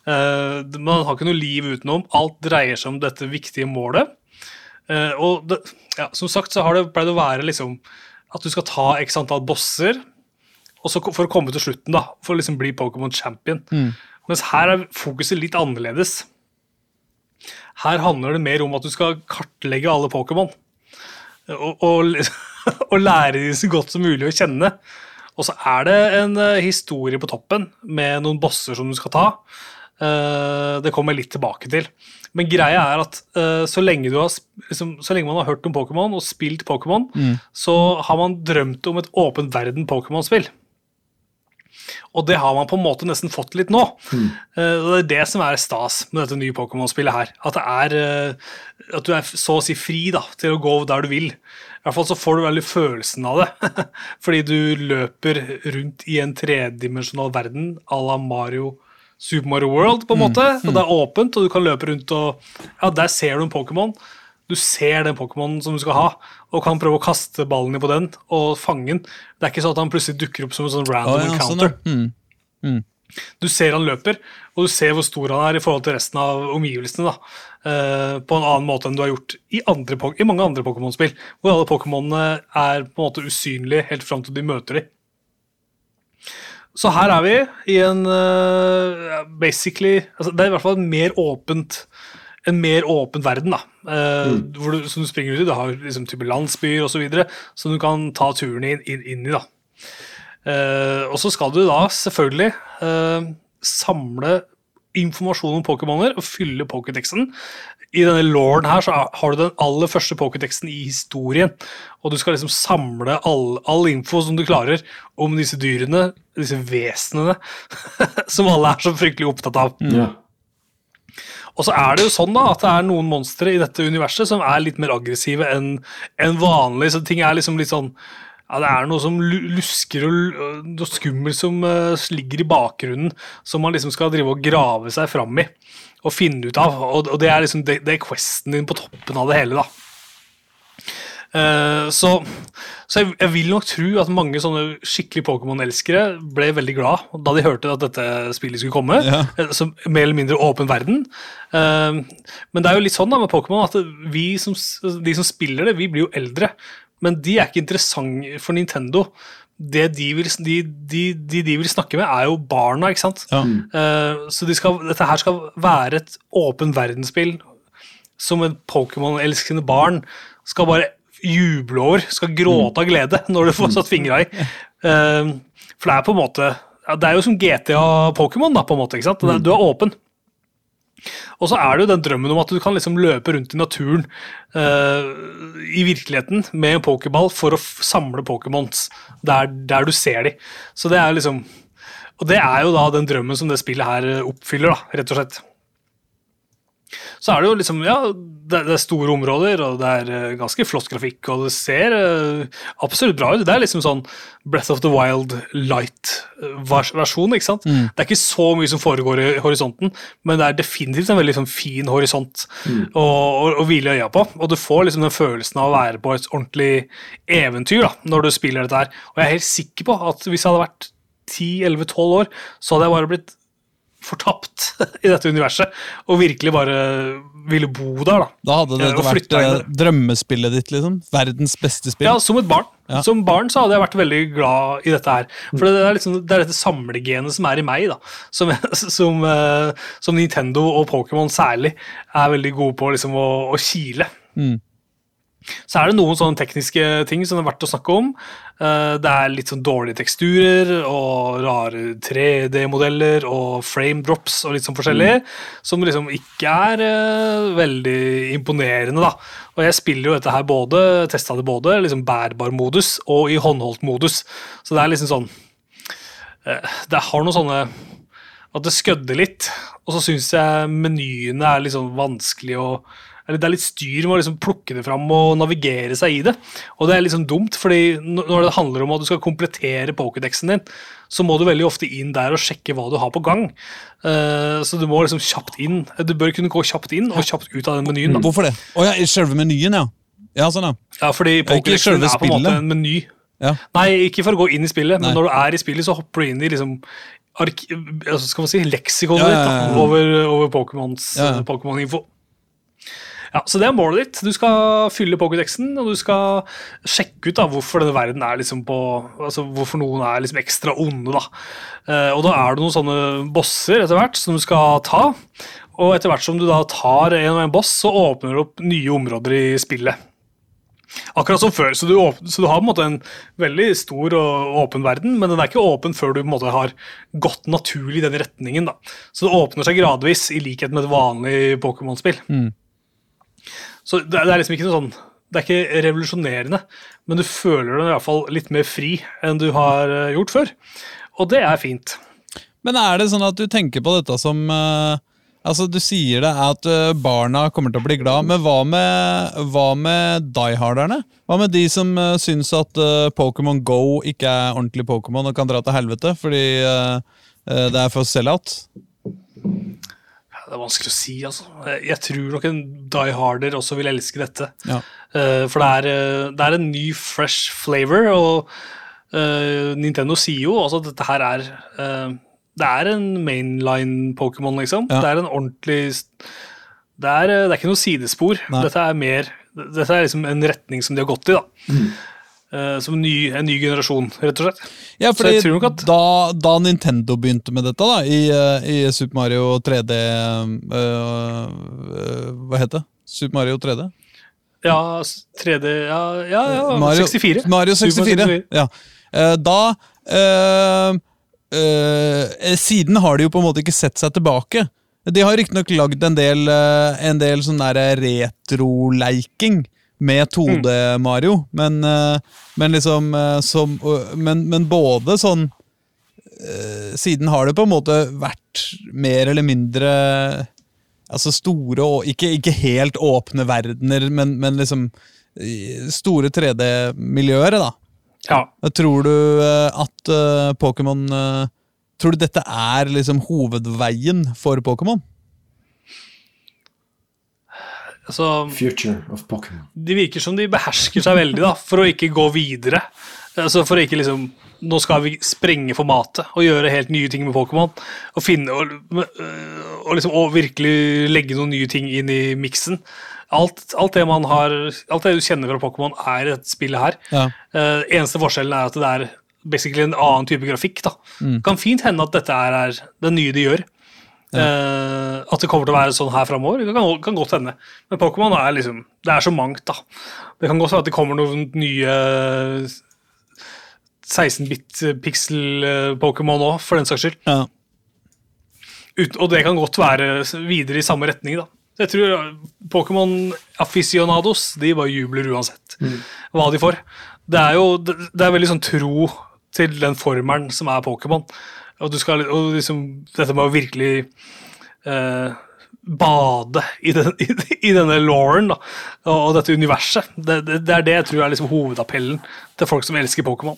Eh, man har ikke noe liv utenom. Alt dreier seg om dette viktige målet. Eh, og det, ja, som sagt så har det pleid å være liksom at du skal ta x antall bosser og så for å komme til slutten, da, for å liksom bli Pokémon champion. Mens her er fokuset litt annerledes. Her handler det mer om at du skal kartlegge alle Pokémon. Og, og, og lære dem så godt som mulig å kjenne. Og så er det en eh, historie på toppen med noen bosser som du skal ta. Eh, det kommer jeg litt tilbake til. Men greia er at eh, så, lenge du har, liksom, så lenge man har hørt om Pokémon og spilt Pokémon, så har man drømt om et åpen verden Pokémon-spill. Og det har man på en måte nesten fått litt nå. Mm. og Det er det som er stas med dette nye Pokémon-spillet her. At, det er, eh, at du er så å si fri da, til å gå der du vil. I hvert fall så får du veldig følelsen av det. Fordi du løper rundt i en tredimensjonal verden à la Mario Super Mario World, på en måte. Og det er åpent, og du kan løpe rundt og Ja, der ser du en Pokémon. Du ser den Pokémonen som du skal ha, og kan prøve å kaste ballen på den og fange den. Det er ikke sånn at han plutselig dukker opp som en sånn random oh, ja, sånn, encounter. ja. Mm. Du ser han løper, og du ser hvor stor han er i forhold til resten av omgivelsene. da. Uh, på en annen måte enn du har gjort i, andre, i mange andre Pokémon-spill. Hvor alle Pokémonene er på en måte usynlige helt fram til de møter dem. Så her er vi i en uh, basically altså Det er i hvert fall en mer åpent en mer åpen verden, da. Uh, mm. hvor du, som du springer ut i. Du har liksom type landsbyer osv. som du kan ta turen inn, inn, inn i. da. Uh, og så skal du da selvfølgelig samle informasjon om Pokémoner og fylle Pokétexen. I denne lauren her så har du den aller første Pokétexten i historien. Og du skal liksom samle all, all info som du klarer om disse dyrene, disse vesenene, som alle er så fryktelig opptatt av. Ja. Og så er det jo sånn da, at det er noen monstre i dette universet som er litt mer aggressive enn en vanlig. Så ting er liksom litt sånn ja, Det er noe som lusker og noe skummelt som uh, ligger i bakgrunnen, som man liksom skal drive og grave seg fram i og finne ut av. Og, og det er liksom det, det er questen din på toppen av det hele, da. Uh, så, så jeg, jeg, vil nok tro at mange sånne skikkelig Pokémon-elskere ble veldig glad da de hørte at dette spillet skulle komme. Ja. Uh, som mer eller mindre åpen verden. Uh, men det er jo litt sånn da med Pokémon at vi som, de som spiller det, vi blir jo eldre. Men de er ikke interessante for Nintendo. Det de vil, de, de, de, de vil snakke med, er jo barna, ikke sant. Ja. så de skal, dette her skal være et åpen verdensspill som et Pokémon-elskende barn skal bare juble over, skal gråte av glede når du får satt fingra i. Uh, for det er på en måte Det er jo som GTA Pokémon, da, på en måte. ikke sant? Du er åpen. Og så er det jo den drømmen om at du kan liksom løpe rundt i naturen uh, i virkeligheten med en pokerball for å samle Pokémons der, der, du ser dem. Så det er liksom Og det er jo da den drømmen som det spillet her oppfyller, da, rett og slett. Så er det jo liksom Ja, det, det er store områder, og det er uh, ganske flott grafikk, og det ser uh, absolutt bra ut. Det er liksom sånn Breath of the Wild light-versjon, ikke sant? Mm. Det er ikke så mye som foregår i horisonten, men det er definitivt en veldig sånn, fin horisont mm. å, å, å hvile øya på. Og du får liksom den følelsen av å være på et ordentlig eventyr da, når du spiller dette her. Og jeg er helt sikker på at hvis jeg hadde vært 10-11-12 år, så hadde jeg bare blitt fortapt i dette universet og virkelig bare ville bo der. Da Da hadde det vært eh, drømmespillet ditt, liksom? Verdens beste spill? Ja, som et barn. Ja. Som barn så hadde jeg vært veldig glad i dette her. For det er, liksom, det er dette samlegenet som er i meg, da. Som, som, uh, som Nintendo og Pokémon særlig er veldig gode på liksom, å, å kile. Mm. Så er det noen sånne tekniske ting som det er verdt å snakke om. Eh, det er litt sånn dårlige teksturer og rare 3D-modeller og frame drops og litt sånn forskjellig, mm. som liksom ikke er uh, veldig imponerende, da. Og jeg spiller jo dette her både, testa det både liksom bærbar modus og i håndholdt modus, så det er liksom sånn uh, Det har noen sånne At det skødder litt, og så syns jeg menyene er litt sånn vanskelig å det er litt styr med å liksom plukke det fram og navigere seg i det. Og det er sånn dumt, fordi når det handler om at du skal komplettere pokédexen din, så må du veldig ofte inn der og sjekke hva du har på gang. Uh, så du må liksom kjapt inn. Du bør kunne gå kjapt inn og kjapt ut av den menyen. Da. Hvorfor det? Å oh, ja, i selve menyen, ja. Ja, sånn, ja. ja fordi pokédexen er på en måte en meny. Ja. Nei, ikke for å gå inn i spillet, Nei. men når du er i spillet, så hopper du inn i liksom altså, skal man si, leksikonet ja, ja, ditt over, over Pokémons Pokémon-info. Ja, Så det er målet ditt. Du skal fylle Pokédexen, og du skal sjekke ut da, hvorfor denne verden er liksom på altså Hvorfor noen er liksom ekstra onde. da. Eh, og da er det noen sånne bosser etter hvert som du skal ta. Og etter hvert som du da tar en og en boss, så åpner du opp nye områder i spillet. Akkurat som før, så du, åpner, så du, har på en måte en veldig stor og åpen verden, men den er ikke åpen før du på en måte har gått naturlig i den retningen. da. Så det åpner seg gradvis, i likhet med et vanlig Pokémon-spill. Mm. Så det, det, er liksom ikke noe sånn Det er ikke revolusjonerende, men du føler deg i hvert fall litt mer fri enn du har eh, gjort før. Og det er fint. Men er det sånn at du tenker på dette som uh, Altså, Du sier det at uh, barna kommer til å bli glad, men hva med, hva med dieharderne? Hva med de som uh, syns at Pokémon Go ikke er ordentlig Pokémon og kan dra til helvete fordi det er for sell-out? Det er vanskelig å si, altså. Jeg tror nok en Die Harder også vil elske dette. Ja. Uh, for det er, eh, det er, en ny, fresh flavor, og uh, Nintendo sier jo også at dette her er Det er en mainline Pokémon, liksom. Ja. Det er en ordentlig det er, det er ikke noe sidespor. Nei. Dette er mer Dette er liksom en retning som de har gått i, da. Mm. Eh, som ny, en ny generasjon, rett og slett. Ja, fordi at- da, da Nintendo begynte med dette, da, i, eh, i Super Mario 3D øh, øh, Hva het det? Super Mario 3D? Ja, 3D Ja, ja, ja Mario, 64. Mario Super 64. Ja. Eh, da øh, øh, Siden har de jo på en måte ikke sett seg tilbake. De har riktignok lagd en del, eh, en del sånn retroleiking med 2D-Mario, men, eh, men liksom eh, som, øh, men, men både sånn eh, Siden har det på en måte vært mer eller mindre Altså store og ikke, ikke helt åpne verdener, men, men liksom store 3D-miljøer, da. Ja. Tror du eh, at eh, Pokémon eh, Tror du dette er liksom hovedveien for Pokémon? Altså, Future of Pokémon. de virker som de behersker seg veldig da, for å ikke gå videre. Altså for å ikke liksom Nå skal vi sprenge formatet og gjøre helt nye ting med Pokémon. Og finne og, øh, og liksom og virkelig legge noen nye ting inn i miksen. Alt, alt det man har Alt det du kjenner fra Pokémon, er i dette spillet her. Ja. Uh, eneste forskjellen er at det er basically en annen type grafikk. da. Det kan fint hende at dette er, er det nye de gjør. Eh, at det kommer til å være sånn her framover, kan, kan godt hende. Men Pokémon er liksom Det er så mangt, da. Det kan godt være at det kommer noen nye 16-bit pixel-Pokémon òg, for den saks skyld. Ja. Ut, og det kan godt være videre i samme retning, da. Så jeg tror Pokémon aficionados de bare jubler uansett hva de får. Det er jo det, det er veldig sånn tro til den formelen som er Pokémon. Og du skal og liksom, Dette med å virkelig eh, bade i, den, i, i denne lauren og, og dette universet. Det, det, det er det jeg tror er liksom hovedappellen til folk som elsker Pokémon.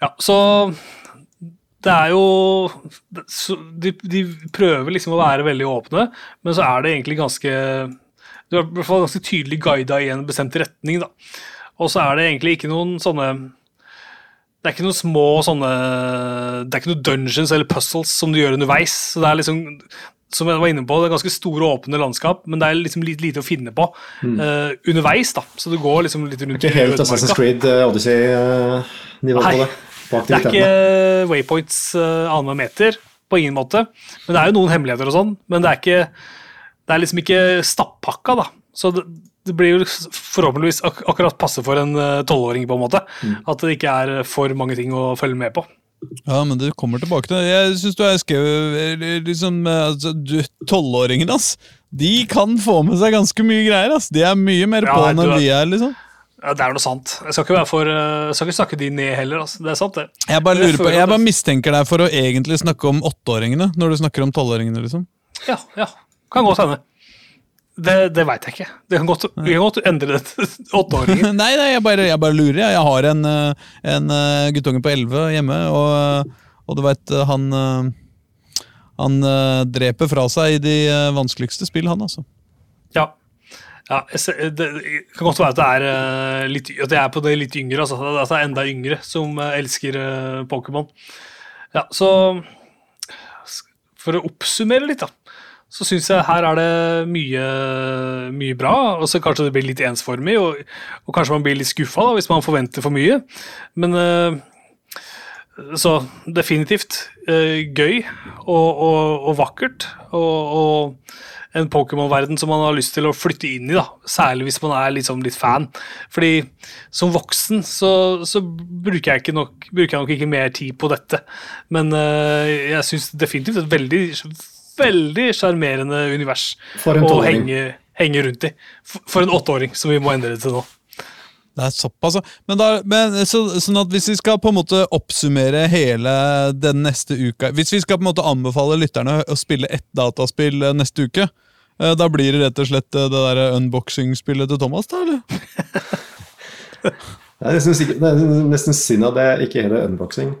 Ja, så det er jo de, de prøver liksom å være veldig åpne, men så er det egentlig ganske Du er i hvert fall ganske tydelig guida i en bestemt retning, da. Og så er det egentlig ikke noen sånne Det er ikke noen små sånne Det er ikke noen dungeons eller puzzles som du gjør underveis. Så det er liksom som jeg var inne på, det er ganske store, og åpne landskap, men det er liksom litt lite å finne på eh, underveis. da, Så du går liksom litt rundt Det er Ikke helt Assassin's Creed eh, Odyssey-nivå Nei, på det. På Det er ikke waypoints uh, annenhver meter, på ingen måte. Men det er jo noen hemmeligheter og sånn. Men det er ikke Det er liksom ikke stappakka, da. Så det, det blir jo forhåpentligvis ak akkurat passe for en eh, tolvåring, på en måte. At det ikke er for mange ting å følge med på. Ja, men du kommer tilbake til det. Jeg syns du har skrevet eh, liksom eh, altså, Tolvåringene, ass. De kan få med seg ganske mye greier. ass. De er mye mer Ja, på enn vi er. liksom. Ja, det er noe sant. Jeg skal ikke, for, eh, jeg skal ikke snakke de ned heller. Altså. Det er sant, det. Jeg bare, lurer på, jeg bare mistenker deg for å egentlig snakke om åtteåringene når du snakker om tolvåringene. liksom. Ja, ja. Kan godt hende. Det, det veit jeg ikke. Det kan godt, vi kan godt endre det til åtteåringer. Nei, nei, jeg bare, jeg bare lurer. Jeg, har en, eh, en eh, guttunge på elleve hjemme, og, og du veit, han eh, Han eh, dreper fra seg i de eh, vanskeligste spill, han, altså. Ja. ja det, det kan godt være at det er eh, litt, at jeg er på det litt yngre, altså. At det er enda yngre som eh, elsker eh, Pokémon. Ja, så For å oppsummere litt, da. Så syns jeg her er det mye, mye bra. Og så kanskje det blir litt ensformig, og, og kanskje man blir litt skuffa hvis man forventer for mye. Men uh, så definitivt uh, gøy og, og, og vakkert. Og, en Pokémon-verden som man har lyst til å flytte inn i, da. Særlig hvis man er liksom litt fan. Fordi som voksen så, så bruker, jeg nok, bruker jeg nok ikke mer tid på dette. Men uh, jeg syns definitivt et veldig veldig sjarmerende univers For en å henge, henge rundt i. For, for en åtteåring, som vi må endre det til nå. Det er såpass. Men da, men, så, sånn at hvis vi skal på en måte oppsummere hele den neste uka Hvis vi skal på en måte anbefale lytterne å spille ett dataspill eh, neste uke, eh, da blir det rett og slett eh, det der unboxing-spillet til Thomas, da? eller? Det er nesten, det er nesten synd at det ikke heter unboxing.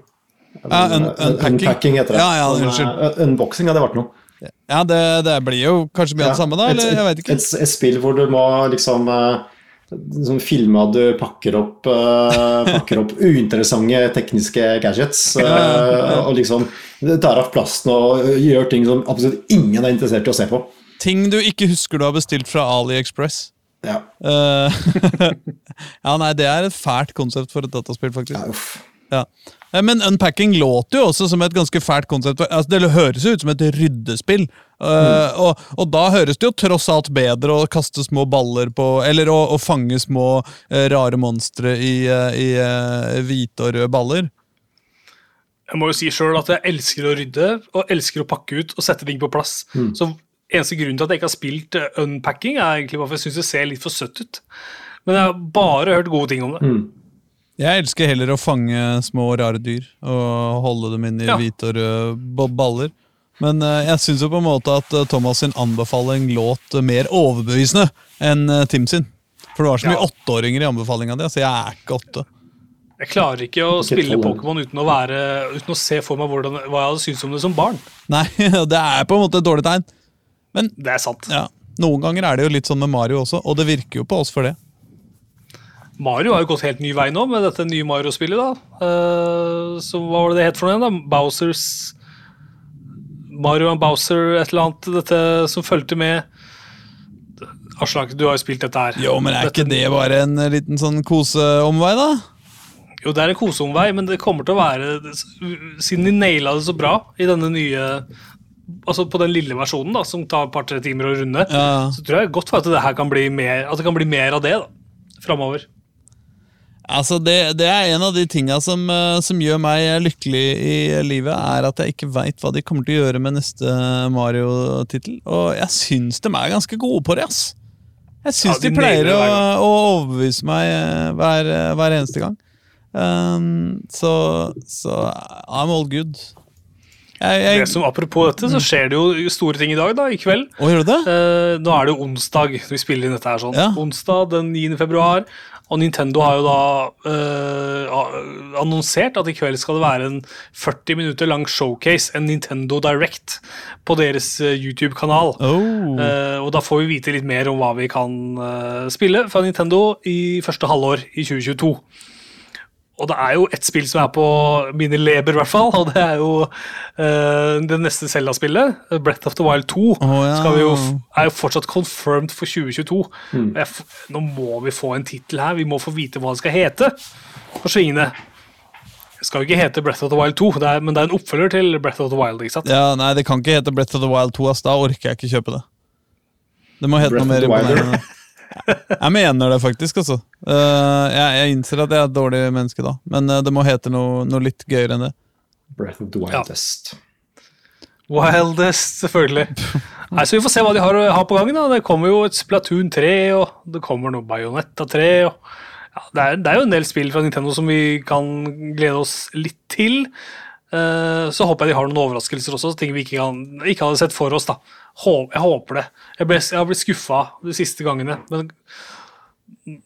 Ja, un- unpacking. unpacking heter det. Ja, ja, unboxing hadde vært noe. Ja, det, det blir jo kanskje mye av det samme, da? et, Eller jeg vet ikke. Et, et, spill hvor du må liksom uh, sånn filme at du pakker opp, uh, pakker opp uinteressante tekniske gadgets. eh, og liksom tar av plasten og gjør ting som absolutt ingen er interessert i å se på. Ting du ikke husker du har bestilt fra AliExpress. Ja. Uh, ja, nei, det er et fælt konsept for et dataspill, faktisk. ja, uff. Ja. Men Unpacking låter jo også som et ganske fælt konsept. Altså, det høres jo ut som et ryddespill. Eh, og, og da høres det jo tross alt bedre å kaste små baller på Eller å, å fange små uh, rare monstre i, uh, i hvite og røde baller. Jeg må jo si sjøl at jeg elsker å rydde og elsker å pakke ut og sette ting på plass. Så eneste grunnen til at jeg ikke har spilt unpacking, er egentlig hvorfor jeg syns det ser litt for søtt ut. Men jeg har bare hørt gode ting om det. Jeg elsker heller å fange små rare dyr og holde dem inn i Ja. hvite og røde baller. Men eh, jeg syns jo på en måte at eh, Thomas sin anbefaling låt mer overbevisende enn eh, Tim sin. For det var så mye Ja. åtteåringer i anbefalinga di. Altså, jeg er ikke åtte. Jeg klarer ikke å spille. Pokémon uten Uten å se for meg hvordan, hva jeg hadde syntes om det som barn. Nei, det er på en måte et dårlig tegn. Men Det er sant. Ja, Noen ganger er det jo litt sånn med Mario også, og det virker jo på oss for det. Mario har jo gått helt ny vei nå med dette nye Mario-spillet. da. Uh, så hva var det det het for noe igjen? da? Bowsers Mario and Bowser, et eller annet. Dette som fulgte med Aslak, du har jo spilt dette her. Jo, men er Dette- ikke det bare en liten sånn koseomvei, da? Jo, det er en koseomvei, men det kommer til å være Siden de naila det så bra i denne nye Altså på den lille versjonen, da, som tar et par-tre timer å runde, Ja. så tror jeg godt for at det her kan bli mer At det kan bli mer av det da, framover. Altså, det, det er en av de tinga som, eh, som gjør meg lykkelig i livet, er at jeg ikke veit hva de kommer til å gjøre med neste Mario-tittel. Og jeg syns de er ganske gode på det, ass. Jeg syns Ja, de de, pleier å, å overbevise meg eh, hver, eh, hver eneste gang. Um, så, så I'm all good. Jeg, jeg, Det som Apropos dette, så skjer det jo store ting i dag, da, i kveld. Å, gjør det? Eh, nå er det jo onsdag vi spiller inn dette her sånn. Ja. Onsdag den 9. februar. Og Nintendo har jo da eh, annonsert at i kveld skal det være en 40 minutter lang showcase, en Nintendo Direct, på deres eh, YouTube-kanal. Oh. Eh, og da får vi vite litt mer om hva vi kan eh, spille fra Nintendo i første halvår i 2022. Og det er jo ett spill som er på mine leber, i hvert fall, og det er jo uh, det neste Zelda-spillet, Breath of the Wild 2. oh, ja. skal vi jo, er jo fortsatt confirmed for 2022. Jeg nå må vi få en tittel her, vi må få vite hva det skal hete. For svingene. Det skal jo ikke hete Breath of the Wild 2, det er, men det er en oppfølger til Breath of the Wild. ikke sant? Ja, nei, det kan ikke hete Breath of the Wild 2, ass. Da orker jeg ikke kjøpe det. Det må hete Breath noe mer of the imponerende. Jeg mener det faktisk, altså. Eh, jeg, jeg innser at jeg er et dårlig menneske da, men eh, det må hete noe, noe litt gøyere enn det. Breath of the Wildest. Wildest, selvfølgelig. Nei, så Vi får se hva de har, har på gangen. da. Det kommer jo et Splatoon 3, og det kommer noe Bayonetta 3. Og, ja, det, er, det er jo en del spill fra Nintendo som vi kan glede oss litt til. Eh, så håper jeg de har noen overraskelser også, ting vi ikke, kan, ikke hadde sett for oss. da. Jeg håper det. Jeg, ble, jeg har blitt skuffa de siste gangene. Men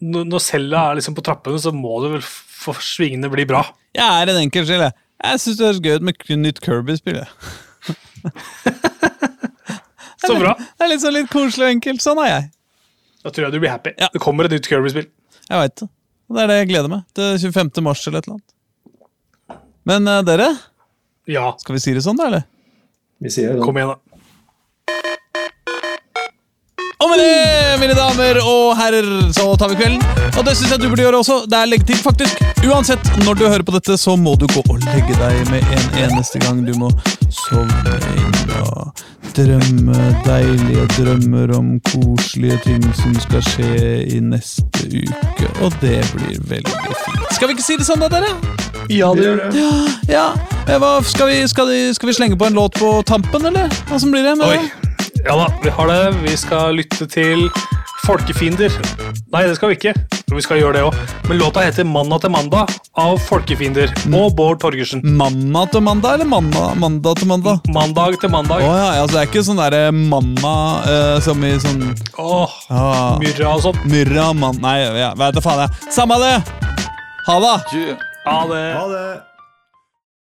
når når er liksom på trappene, så må det vel for svingene bli bra. Jeg er en enkel sjel, jeg. Jeg syns det høres gøy ut med nytt Kirby-spill. Så bra. Det er litt sånn litt koselig og enkelt. Sånn er jeg. Da tror jeg du blir happy. Ja. Det kommer et nytt Kirby-spill. Jeg veit det. Og Det er det jeg gleder meg. Til 25. mars eller et eller annet. Men uh, dere, Ja, skal vi si det sånn, da, eller? Vi sier det kom sånn. igjen, da. Og med det, mine damer og herrer, så tar vi kvelden. Og det syns jeg du burde gjøre også. Det er leggetid, faktisk. Uansett, når du hører på dette, så må du gå og legge deg med en eneste gang. Du må sovne inn og drømme deilige drømmer om koselige ting som skal skje i neste uke. Og det blir veldig fint. Skal vi ikke si det sånn, da, dere? Ja, Vi gjør det. Ja. ja. Hva, skal, vi, skal, vi, skal vi slenge på en låt på tampen, eller? Hva som blir det? med Oi. det? Ja da, vi har det. Vi skal lytte til Folkefiender. Nei, det skal vi ikke. Vi skal gjøre det òg. Men låta heter 'Mandag til mandag' av Folkefiender og Bård Torgersen. Mandag til mandag, eller mandag, mandag til mandag? Mandag til mandag. Oh, ja, altså det er ikke sånn derre manna uh, som i sånn Åh, ah, myrra og sånn. Myrra mann... Nei, ja, vet du faen, jeg. Samme det! Ha det! Ha det. Ha det!